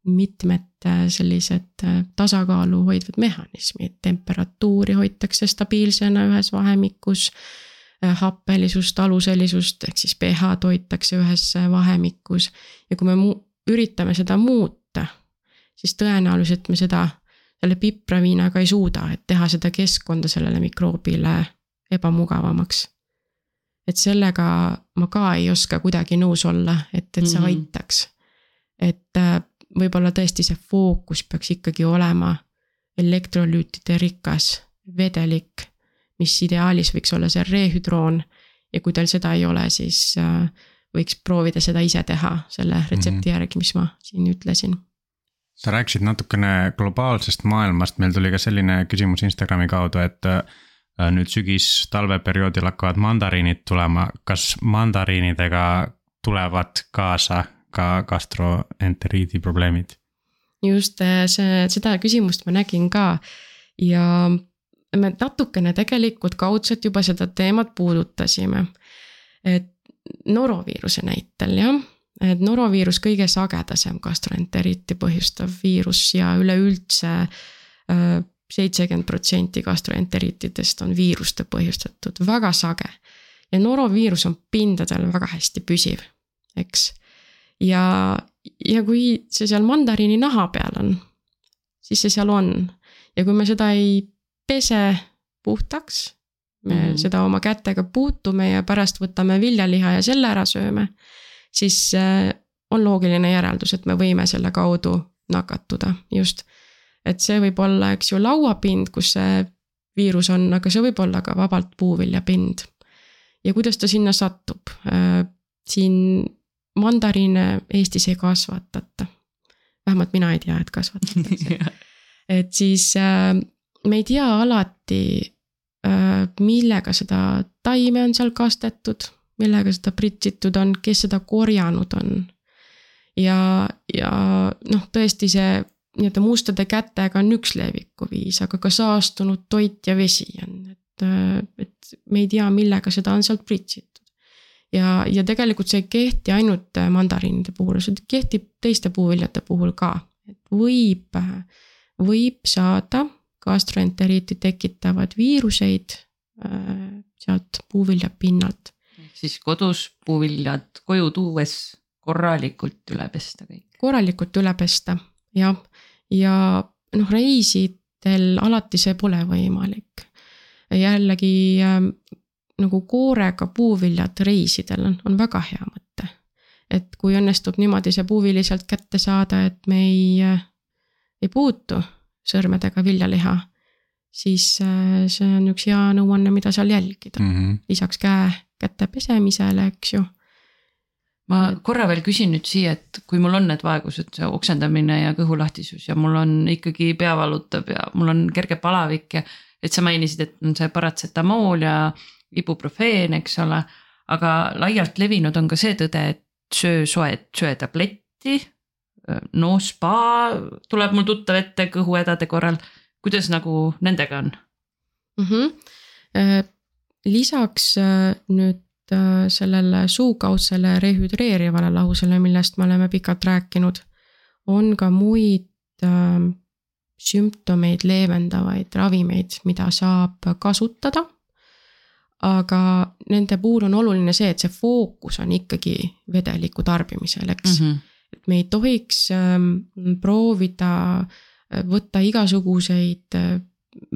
mitmed äh, sellised tasakaalu hoidvad mehhanismid, temperatuuri hoitakse stabiilsena ühes vahemikus, happelisust, aluselisust ehk siis pH-d hoitakse ühes vahemikus. Ja kui me mu-, üritame seda muuta, siis tõenäoliselt me seda selle pipraviinaga ei suuda, et teha seda keskkonda sellele mikroobile ebamugavamaks et sellega ma ka ei oska kuidagi nõus olla, et, et see mm -hmm. aitaks. et äh, võib-olla tõesti see fookus peaks ikkagi olema elektrolüütide rikas vedelik, mis ideaalis võiks olla see rehüdroon ja kui tal seda ei ole, siis äh, võiks proovida seda ise teha selle retsepti mm -hmm. järgi, mis ma siin ütlesin sa rääkisid natukene globaalsest maailmast, meil tuli ka selline küsimus Instagrami kaudu, et Äh, nüüd sügis-talveperioodil hakkavad mandariinid tulema, kas mandariinidega tulevad kaasa ka gastroenteriidi probleemid? just äh, see, seda küsimust ma nägin ka ja me natukene tegelikult kaudselt juba seda teemat puudutasime. et noroviiruse näitel jah, et noroviirus kõige sagedasem gastroenteriiti põhjustav viirus ja üleüldse äh, seitsekümmend protsenti gastroenteriitidest on viiruste põhjustatud, väga sage. ja noroviirus on pindadel väga hästi püsiv, eks. ja, ja kui see seal mandariini naha peal on, siis see seal on ja kui me seda ei pese puhtaks, me mm -hmm. seda oma kätega puutume ja pärast võtame viljaliha ja selle ära sööme, siis äh, on loogiline järeldus, et me võime selle kaudu nakatuda, just et see võib olla, eks ju, lauapind, kus see viirus on, aga see võib olla ka vabalt puuviljapind. ja kuidas ta sinna satub? Äh, siin mandariine Eestis ei kasvatata. vähemalt mina ei tea, et kasvatatakse *laughs* et siis äh, me ei tea alati äh,, millega seda taime on seal kastetud, millega seda pritsitud on, kes seda korjanud on. ja, ja noh, tõesti see nii-öelda mustade kätega on üks levikuviis, aga ka saastunud toit ja vesi on, et, äh, et me ei tea, millega seda on sealt pritsitud. ja, ja tegelikult see ei kehti ainult mandariinide puhul, see kehtib teiste puuviljade puhul ka, et võib, võib saada gastroenteriiti tekitavad viiruseid äh, sealt puuvilja pinnalt. siis kodus puuviljad koju tuues korralikult üle pesta kõik. korralikult üle pesta, jah ja noh, reisidel alati see pole võimalik. jällegi äh, nagu koorega puuviljad reisidel on, on väga hea mõte. et kui õnnestub niimoodi see puuvili sealt kätte saada, et me ei äh,, ei puutu sõrmedega viljaliha, siis äh, see on üks hea nõuanne, mida seal jälgida mm. -hmm. lisaks käe, käte pesemisele, eks ju ma korra veel küsin nüüd siia, et kui mul on need vaegused, see oksendamine ja kõhulahtisus ja mul on ikkagi pea valutab ja mul on kerge palavik ja. et sa mainisid, et on see paratsetamool ja ibuprofeen, eks ole. aga laialt levinud on ka see tõde, et söö soe, söö tabletti. no spa tuleb mul tuttav ette kõhuhädade korral, kuidas nagu nendega on mm? -hmm. lisaks äh, nüüd sellele suukaudsele rehüdreerivale lahusele, millest me oleme pikalt rääkinud, on ka muid äh, sümptomeid leevendavaid ravimeid, mida saab kasutada. aga nende puhul on oluline see, et see fookus on ikkagi vedeliku tarbimisel, eks mm. -hmm. et me ei tohiks ähm, proovida äh, võtta igasuguseid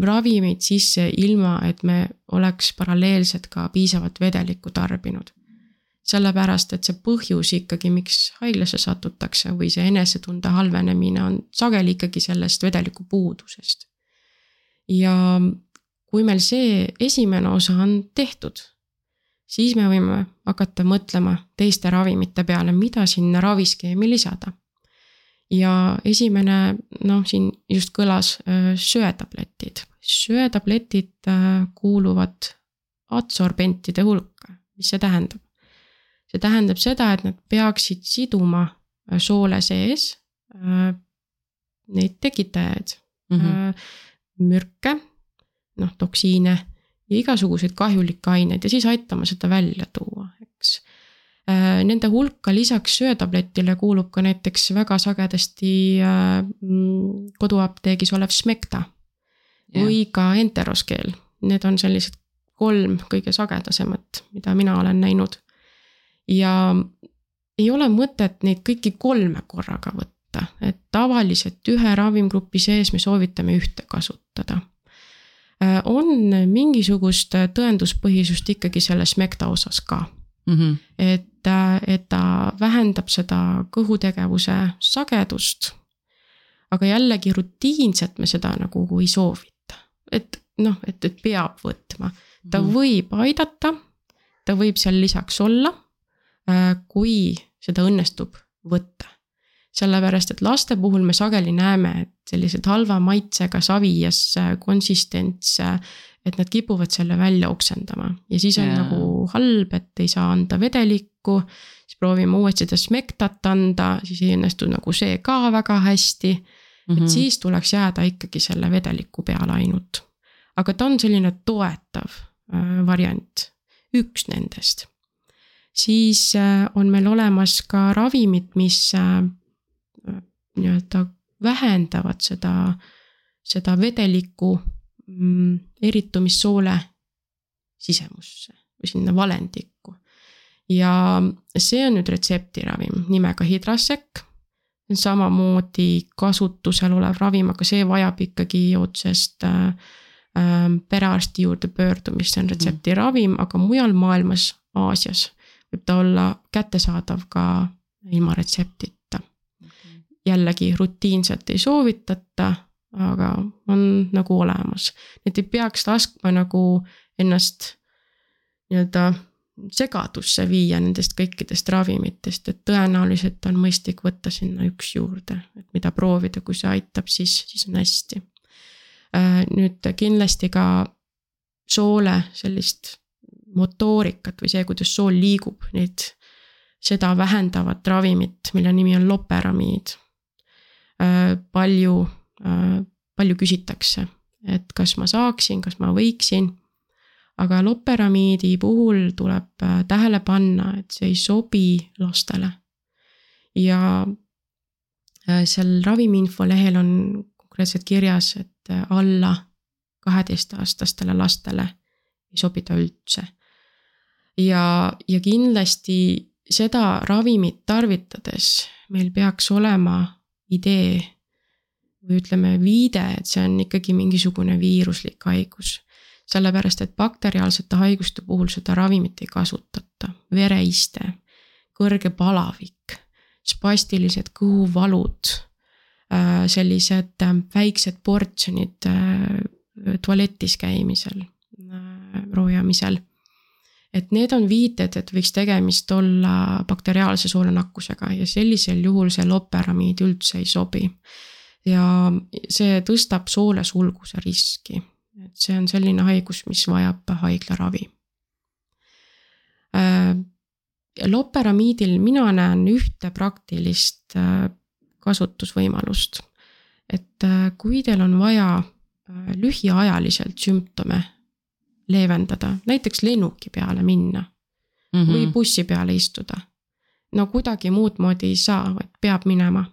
ravimeid sisse, ilma et me oleks paralleelselt ka piisavalt vedelikku tarbinud. sellepärast, et see põhjus ikkagi, miks haiglasse satutakse või see enesetunde halvenemine on sageli ikkagi sellest vedeliku puudusest. ja kui meil see esimene osa on tehtud, siis me võime hakata mõtlema teiste ravimite peale, mida sinna raviskeemi lisada ja esimene, noh, siin just kõlas äh, söetabletid. söetabletid äh, kuuluvad adsorbentide hulka, mis see tähendab? see tähendab seda, et nad peaksid siduma äh, soole sees neid tekitajaid mm, -hmm. mürke, noh, toksiine ja igasuguseid kahjulikke aineid ja siis aitama seda välja tuua, eks nende hulka lisaks söötabletile kuulub ka näiteks väga sagedasti äh, mm, koduapteegis olev Smecta yeah. või ka enteroskeel. Need on sellised kolm kõige sagedasemat, mida mina olen näinud. ja ei ole mõtet neid kõiki kolme korraga võtta, et tavaliselt ühe ravimgrupi sees me soovitame ühte kasutada äh, on mingisugust tõenduspõhisust ikkagi selle Smecta osas ka mm. -hmm. et, et ta vähendab seda kõhutegevuse sagedust. aga jällegi rutiinselt me seda nagu ei soovita, et noh, et, et peab võtma, ta mm võib aidata, ta võib seal lisaks olla, äh, kui seda õnnestub võtta. sellepärast, et laste puhul me sageli näeme, et sellised halva maitsega savias konsistents et nad kipuvad selle välja oksendama ja siis on yeah. nagu halb, et ei saa anda vedelikku. siis proovime uuesti seda smektat anda, siis ei õnnestu nagu see ka väga hästi mm. -hmm. et mhm. siis tuleks jääda ikkagi selle vedeliku peale ainult. aga ta on selline toetav äh, variant, üks nendest. siis äh, on meil olemas ka ravimid, mis äh, nii-öelda vähendavad seda, seda vedelikku mm, eritumissoole sisemusse või sinna valendikku. ja see on nüüd retseptiravim nimega Hidrasec. samamoodi kasutusel olev ravim, aga see vajab ikkagi otsest äh, äh, perearsti juurde pöördumist, see on retseptiravim, aga mujal maailmas, Aasias võib ta olla kättesaadav ka ilma retseptita. jällegi rutiinselt ei soovitata aga on nagu olemas. et ei peaks laskma nagu ennast nii-öelda segadusse viia nendest kõikidest ravimitest, et tõenäoliselt on mõistlik võtta sinna üks juurde, et mida proovida, kui see aitab, siis, siis on hästi. Äh, nüüd kindlasti ka soole sellist motoorikat või see, kuidas sool liigub, neid, seda vähendavat ravimit, mille nimi on loperamiid. Äh, palju, palju küsitakse, et kas ma saaksin, kas ma võiksin aga loperamiidi puhul tuleb äh, tähele panna, et see ei sobi lastele. ja äh, seal ravimiinfo lehel on konkreetselt kirjas, et äh, alla kaheteistaastastele lastele ei sobi ta üldse. ja, ja kindlasti seda ravimit tarvitades meil peaks olema idee või ütleme, viide, et see on ikkagi mingisugune viiruslik haigus sellepärast et bakteriaalsete haiguste puhul seda ravimit ei kasutata, vereiste, kõrge palavik, spastilised kõhuvalud, äh, sellised äh, väiksed portsjonid äh, tualetis käimisel, roojamisel. et need on viited, et võiks tegemist olla bakteriaalse soolonakkusega ja sellisel juhul see loperamiid üldse ei sobi. Ja see tõstab soolesulguse riski et see on selline haigus, mis vajab haiglaravi. Äh, loperamiidil mina näen ühte praktilist äh, kasutusvõimalust. et äh, kui teil on vaja lühiajaliselt sümptome leevendada, näiteks lennuki peale minna mm -hmm. või bussi peale istuda. no kuidagi muud moodi ei saa, vaid peab minema.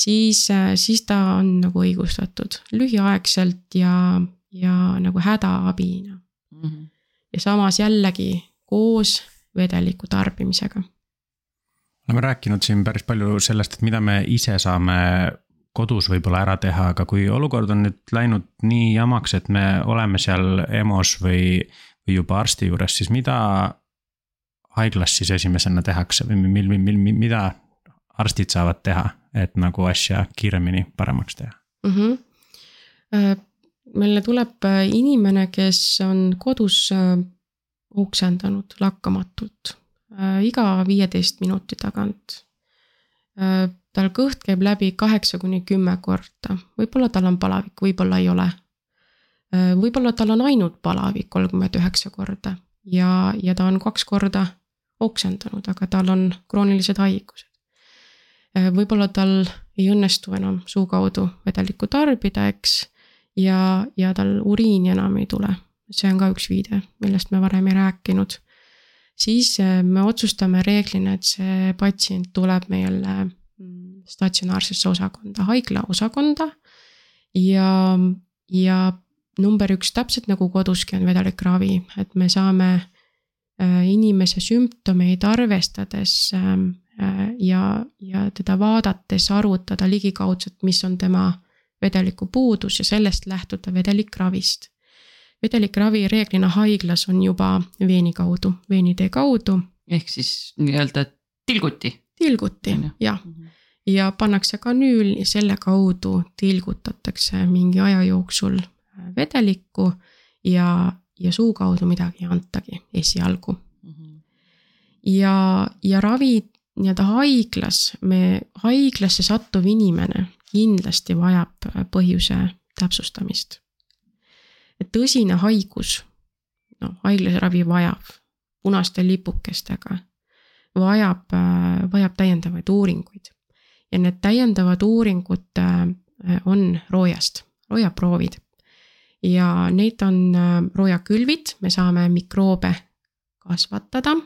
Siis, siis ta on nagu õigustatud lühiaegselt ja ja nagu hädaabina mm. -hmm. ja samas jällegi koos vedeliku tarbimisega. oleme rääkinud siin päris palju sellest, et mida me ise saame kodus võib-olla ära teha, aga kui olukord on nüüd läinud nii jamaks, et me oleme seal EMO-s või, või juba arsti juures, siis mida haiglas siis esimesena tehakse või mil, mil, mil, mida arstid saavad teha, et nagu asja kiiremini paremaks teha mm? -hmm meile tuleb äh, inimene, kes on kodus oksendanud lakkamatult äh, iga viieteist minuti tagant. tal kõht käib läbi kaheksa kuni kümme korda, võib-olla tal on palavik, võib-olla ei ole. võib-olla tal on ainult palavik kolmkümmend üheksa korda ja, ja ta on kaks korda oksendanud, aga tal on kroonilised haigused. Võib-olla tal ei õnnestu enam suu kaudu vedelikku tarbida, eks ja, ja tal uriini enam ei tule. see on ka üks viide, millest me varem ei rääkinud. siis äh, me otsustame reeglina, et see patsient tuleb meile mm, statsionaarsesse osakonda, haigla osakonda. ja, ja number üks, täpselt nagu koduski on vedelik ravi, et me saame äh, inimese sümptomeid arvestades ähm, äh, ja, ja teda vaadates arvutada ligikaudselt, mis on tema vedeliku puudus ja sellest lähtuda vedelikravist. vedelikravi reeglina haiglas on juba veeni kaudu, veenitee kaudu. ehk siis nii-öelda tilguti. tilguti, jah. Mhm. ja pannakse kanüül ja selle kaudu tilgutatakse mingi aja jooksul äh, vedelikku ja, ja suu kaudu midagi ei antagi esialgu mm. -hmm. ja, ja ravi nii-öelda haiglas, me, haiglasse sattuv inimene kindlasti vajab äh, põhjuse täpsustamist. et tõsine haigus, noh, haiglas ravi vajab punaste lipukestega, vajab, äh, vajab täiendavaid uuringuid. ja need täiendavad uuringud äh, on roojast, roojaproovid. ja neid on roojakülvid, me saame mikroobe kasvatada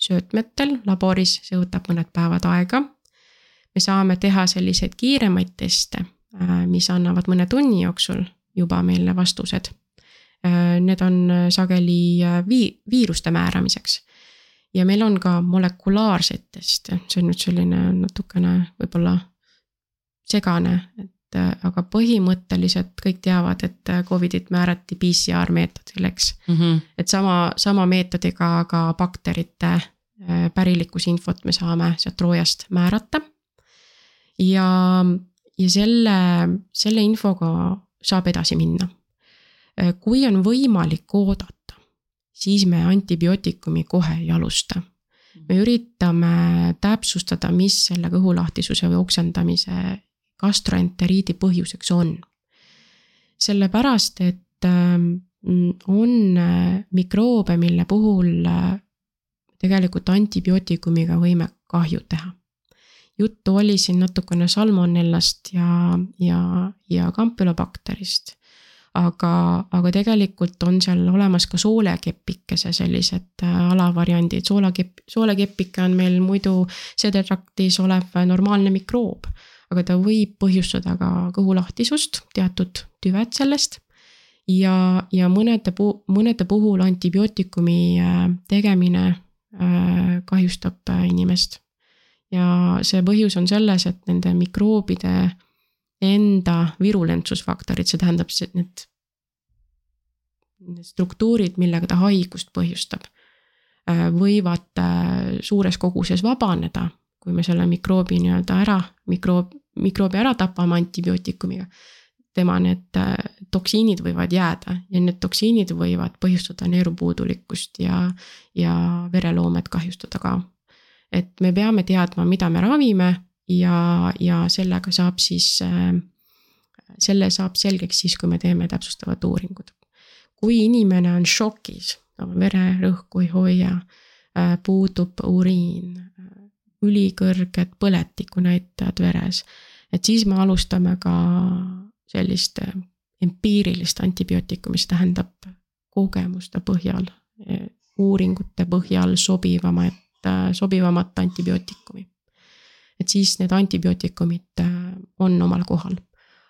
söötmetel laboris, see võtab mõned päevad aega me saame teha selliseid kiiremaid teste, äh, mis annavad mõne tunni jooksul juba meile vastused. Äh, need on äh, sageli vii-, viiruste määramiseks. ja meil on ka molekulaarseid teste, see on nüüd selline natukene võib-olla segane, aga põhimõtteliselt kõik teavad, et Covidit määrati PCR meetodil, eks mm. -hmm. et sama, sama meetodiga ka bakterite pärilikkusinfot me saame sealt roojast määrata ja, ja selle, selle infoga saab edasi minna. kui on võimalik oodata, siis me antibiootikumi kohe ei alusta. me üritame täpsustada, mis selle kõhulahtisuse või oksendamise gastroenteriidi põhjuseks on. sellepärast, et ähm, on äh, mikroobe, mille puhul äh, tegelikult antibiootikumiga võime kahju teha. juttu oli siin natukene salmonellast ja, ja, ja kampylobakterist. aga, aga tegelikult on seal olemas ka soolekepikese sellised äh, alavariandid, soolakepp, soolekepike on meil muidu seedetraktis olev normaalne mikroob aga ta võib põhjustada ka kõhulahtisust, teatud tüved sellest. ja, ja mõnede puu-, mõnede puhul antibiootikumi äh, tegemine äh, kahjustab äh, inimest. ja see põhjus on selles, et nende mikroobide enda virulentsusfaktorid, see tähendab, need, struktuurid, millega ta haigust põhjustab, võivad suures koguses vabaneda kui me selle mikroobi nii-öelda ära, mikroob, mikroobi ära tapame antibiootikumiga, tema need äh, toksiinid võivad jääda ja need toksiinid võivad põhjustada neerupuudulikkust ja, ja vereloomet kahjustada ka. et me peame teadma, mida me ravime ja, ja sellega saab siis, äh, selle saab selgeks siis, kui me teeme täpsustavad uuringud. kui inimene on šokis, vererõhku ei hoia, äh, puudub uriin, ülikõrged põletikunäitajad veres. et siis me alustame ka sellist empiirilist antibiootikumi, mis tähendab kogemuste põhjal, uuringute põhjal sobivamat, sobivamat antibiootikumi. et siis need antibiootikumid on omal kohal.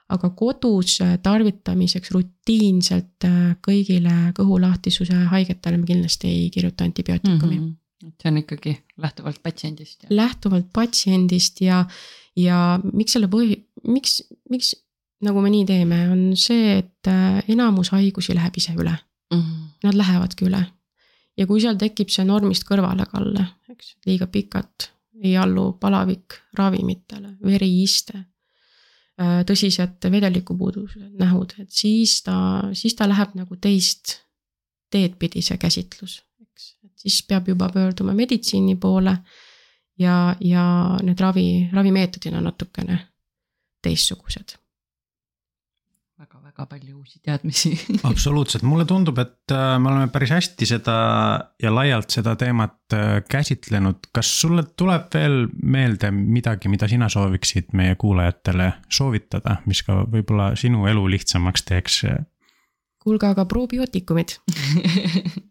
aga kodus tarvitamiseks rutiinselt kõigile kõhulahtisuse haigetele me kindlasti ei kirjuta antibiootikumi mm. -hmm et see on ikkagi lähtuvalt patsiendist. lähtuvalt patsiendist ja, ja miks selle põhi, miks, miks nagu me nii teeme, on see, et äh, enamus haigusi läheb ise üle mm. -hmm. Nad lähevadki üle. ja kui seal tekib see normist kõrvalekalle, eks, liiga pikalt ei allu palavik ravimitele, veriiste, äh, tõsised vedelikupuudused, nähud, et siis ta, siis ta läheb nagu teist teed pidi, see käsitlus siis peab juba pöörduma meditsiini poole. ja, ja need ravi, ravimeetodid on natukene teistsugused väga-väga palju uusi teadmisi *laughs* absoluutselt, mulle tundub, et äh, me oleme päris hästi seda ja laialt seda teemat äh, käsitlenud. kas sulle tuleb veel meelde midagi, mida sina sooviksid meie kuulajatele soovitada, mis ka võib-olla sinu elu lihtsamaks teeks? kuulge, aga probiootikumid *laughs*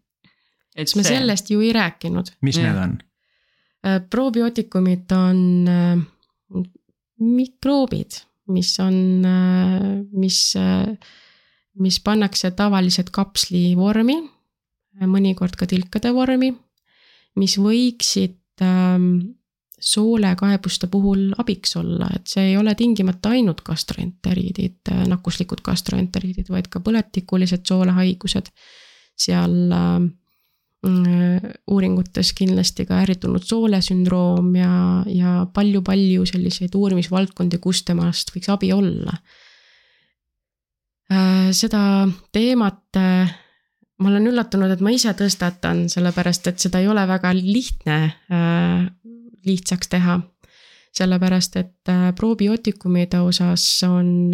et me see... sellest ju ei rääkinud. mis ja. need on? Äh, probiootikumid on äh, mikroobid, mis on, äh, mis, mis pannakse tavaliselt kapsli vormi, mõnikord ka tilkade vormi, mis võiksid ähm, soolekaebuste puhul abiks olla, et see ei ole tingimata ainult gastroenteriidid, nakkuslikud gastroenteriidid, vaid ka põletikulised soolehaigused. seal uuringutes kindlasti ka ärritunud soolesündroom ja, ja palju-palju selliseid uurimisvaldkondi, kus temast võiks abi olla. Äh, seda teemat äh, ma olen üllatunud, et ma ise tõstatan, sellepärast et seda ei ole väga lihtne äh, lihtsaks teha. sellepärast, et probiootikumide osas on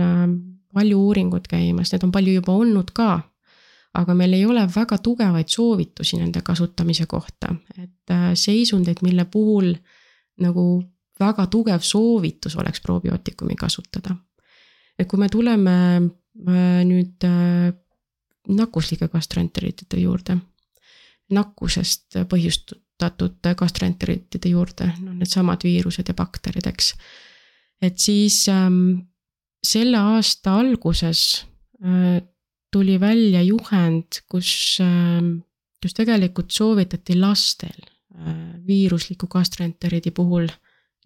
palju uuringuid käimas, need on palju juba olnud ka aga meil ei ole väga tugevaid soovitusi nende kasutamise kohta, et äh, seisundeid, mille puhul nagu väga tugev soovitus oleks probiootikumi kasutada. et kui me tuleme äh, nüüd äh, nakkuslike gastroenteritide juurde, nakkusest põhjustatud gastroenteritide juurde, no needsamad viirused ja bakterid, eks. et siis ähm, selle aasta alguses äh, tuli välja juhend, kus, ähm, kus tegelikult soovitati lastel äh, viirusliku gastroenteriidi puhul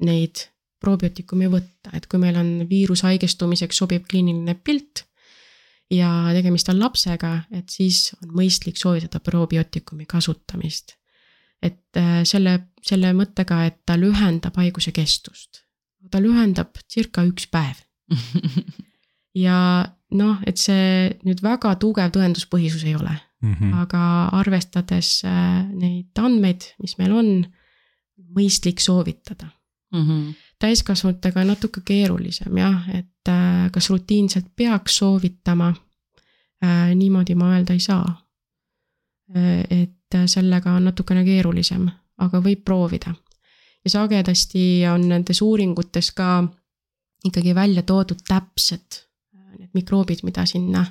neid probiootikumi võtta, et kui meil on viirushaigestumiseks sobiv kliiniline pilt ja tegemist on lapsega, et siis on mõistlik soovitada probiootikumi kasutamist. et äh, selle, selle mõttega, et ta lühendab haiguse kestust. ta lühendab circa üks päev *laughs* ja noh, et see nüüd väga tugev tõenduspõhisus ei ole, mm, -hmm. aga arvestades äh, neid andmeid, mis meil on, mõistlik soovitada mm. -hmm. täiskasvanutega natuke keerulisem jah, et äh, kas rutiinselt peaks soovitama, niimoodi ma öelda ei saa. et sellega on natukene keerulisem, aga võib proovida. ja sagedasti on nendes uuringutes ka ikkagi välja toodud täpsed need mikroobid, mida sinna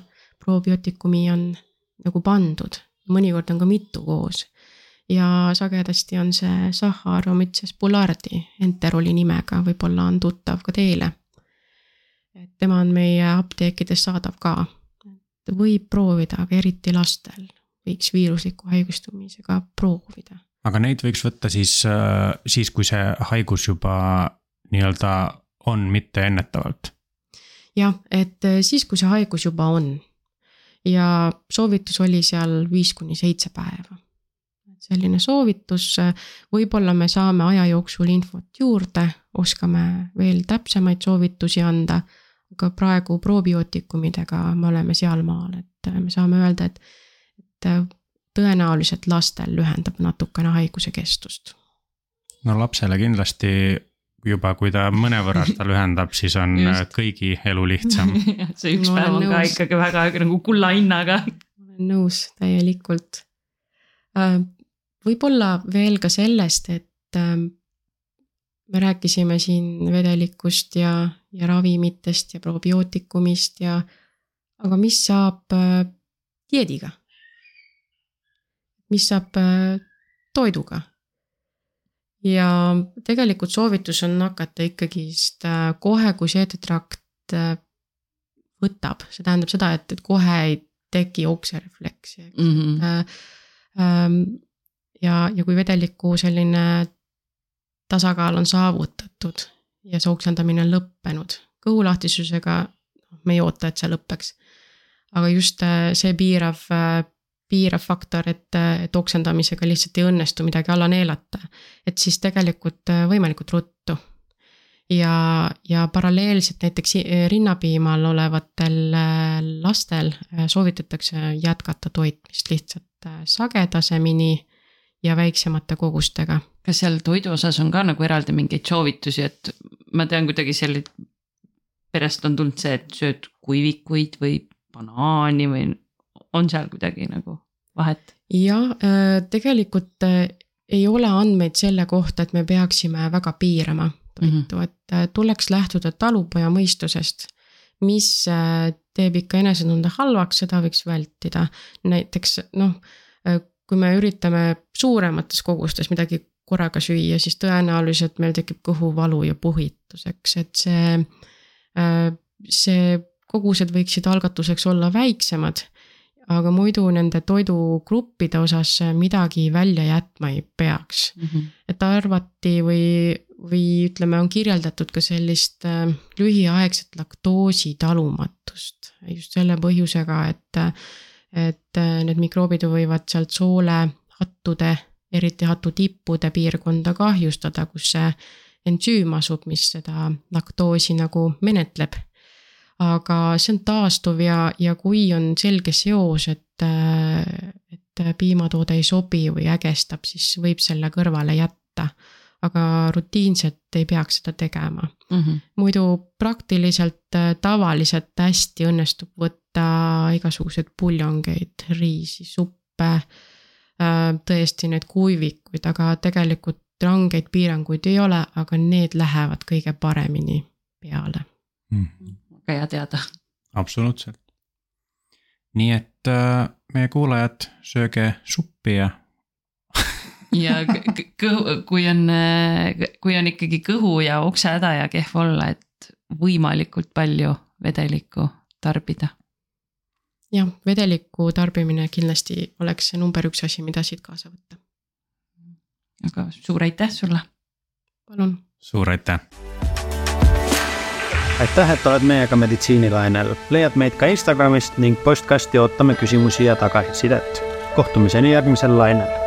probiootikumi on nagu pandud, mõnikord on ka mitu koos. ja sagedasti on see Saccharomyces boulardii enteroli nimega, võib-olla on tuttav ka teile. et tema on meie apteekides saadav ka. võib proovida, aga eriti lastel võiks viirusliku haigestumisega proovida. aga neid võiks võtta siis, äh, siis kui see haigus juba nii-öelda on, mitte ennetavalt? Jah, et äh, siis, kui see haigus juba on ja soovitus oli seal viis kuni seitse päeva. selline soovitus, võib-olla me saame aja jooksul infot juurde, oskame veel täpsemaid soovitusi anda. aga praegu probiootikumidega me oleme sealmaal, et me saame öelda, et, et tõenäoliselt lastel lühendab natukene haiguse kestust. no lapsele kindlasti juba, kui ta mõnevõrra *laughs* seda lühendab, siis on Just. kõigi elu lihtsam *laughs* see üks päev on nõus. ka ikkagi väga nagu kulla hinnaga. olen nõus täielikult. Äh, võib-olla veel ka sellest, et ähm, me rääkisime siin vedelikust ja, ja ravimitest ja probiootikumist ja, aga mis saab äh, dieediga? mis saab äh, toiduga? Ja tegelikult soovitus on hakata ikkagist äh, kohe, kui seedetrakt äh, võtab, see tähendab seda, et, et kohe ei teki okserefleksi, eks mm. -hmm. ja, ja kui vedeliku selline tasakaal on saavutatud ja see oksendamine on lõppenud, kõhulahtisusega me ei oota, et see lõpeks. aga just see piirav piirav faktor, et, et oksendamisega lihtsalt ei õnnestu midagi alla neelata. et siis tegelikult äh, võimalikult ruttu. ja, ja paralleelselt näiteks rinnapiimal olevatel äh, lastel äh, soovitatakse jätkata toitmist lihtsalt sagedasemini ja väiksemate kogustega. kas seal toidu osas on ka nagu eraldi mingeid soovitusi, et ma tean kuidagi selle perest on tulnud see, et sööd kuivikuid või banaani või on seal kuidagi nagu vahet? jah, äh, tegelikult äh, ei ole andmeid selle kohta, et me peaksime väga piirama toitu mm, -hmm. et äh, tuleks lähtuda talupoja mõistusest. mis teeb ikka enesetunde halvaks, seda võiks vältida. näiteks noh, kui me üritame suuremates kogustes midagi korraga süüa, siis tõenäoliselt meil tekib kõhuvalu ja puhitus, eks, et see, see kogused võiksid algatuseks olla väiksemad aga muidu nende toidugruppide osas midagi välja jätma ei peaks mm. -hmm. et arvati või, või ütleme, on kirjeldatud ka sellist äh, lühiaegset laktoositalumatust just selle põhjusega, et, et äh, need mikroobid võivad sealt soolehattude, eriti hatutippude piirkonda kahjustada, kus see ensüüm asub, mis seda laktoosi nagu menetleb aga see on taastuv ja, ja kui on selge seos, et, et piimatoode ei sobi või ägestab, siis võib selle kõrvale jätta. aga rutiinselt ei peaks seda tegema mm. -hmm. muidu praktiliselt tavaliselt hästi õnnestub võtta igasuguseid puljongeid, riisi, suppe, tõesti need kuivikuid, aga tegelikult rangeid piiranguid ei ole, aga need lähevad kõige paremini peale mm. -hmm väga hea teada. absoluutselt. nii et äh, meie kuulajad, sööge suppi ja *laughs* ja kõhu, kui on, kui on ikkagi kõhu ja oksehäda ja kehv olla, et võimalikult palju vedelikku tarbida. jah, vedeliku tarbimine kindlasti oleks see number üks asi, mida siit kaasa võtta. aga suur aitäh sulle. palun. suur aitäh aitäh, et oled meiega meditsiinilainel. leiad meid ka Instagramist ning postkasti ootame küsimusi ja tagasisidet. kohtumiseni järgmisel lainel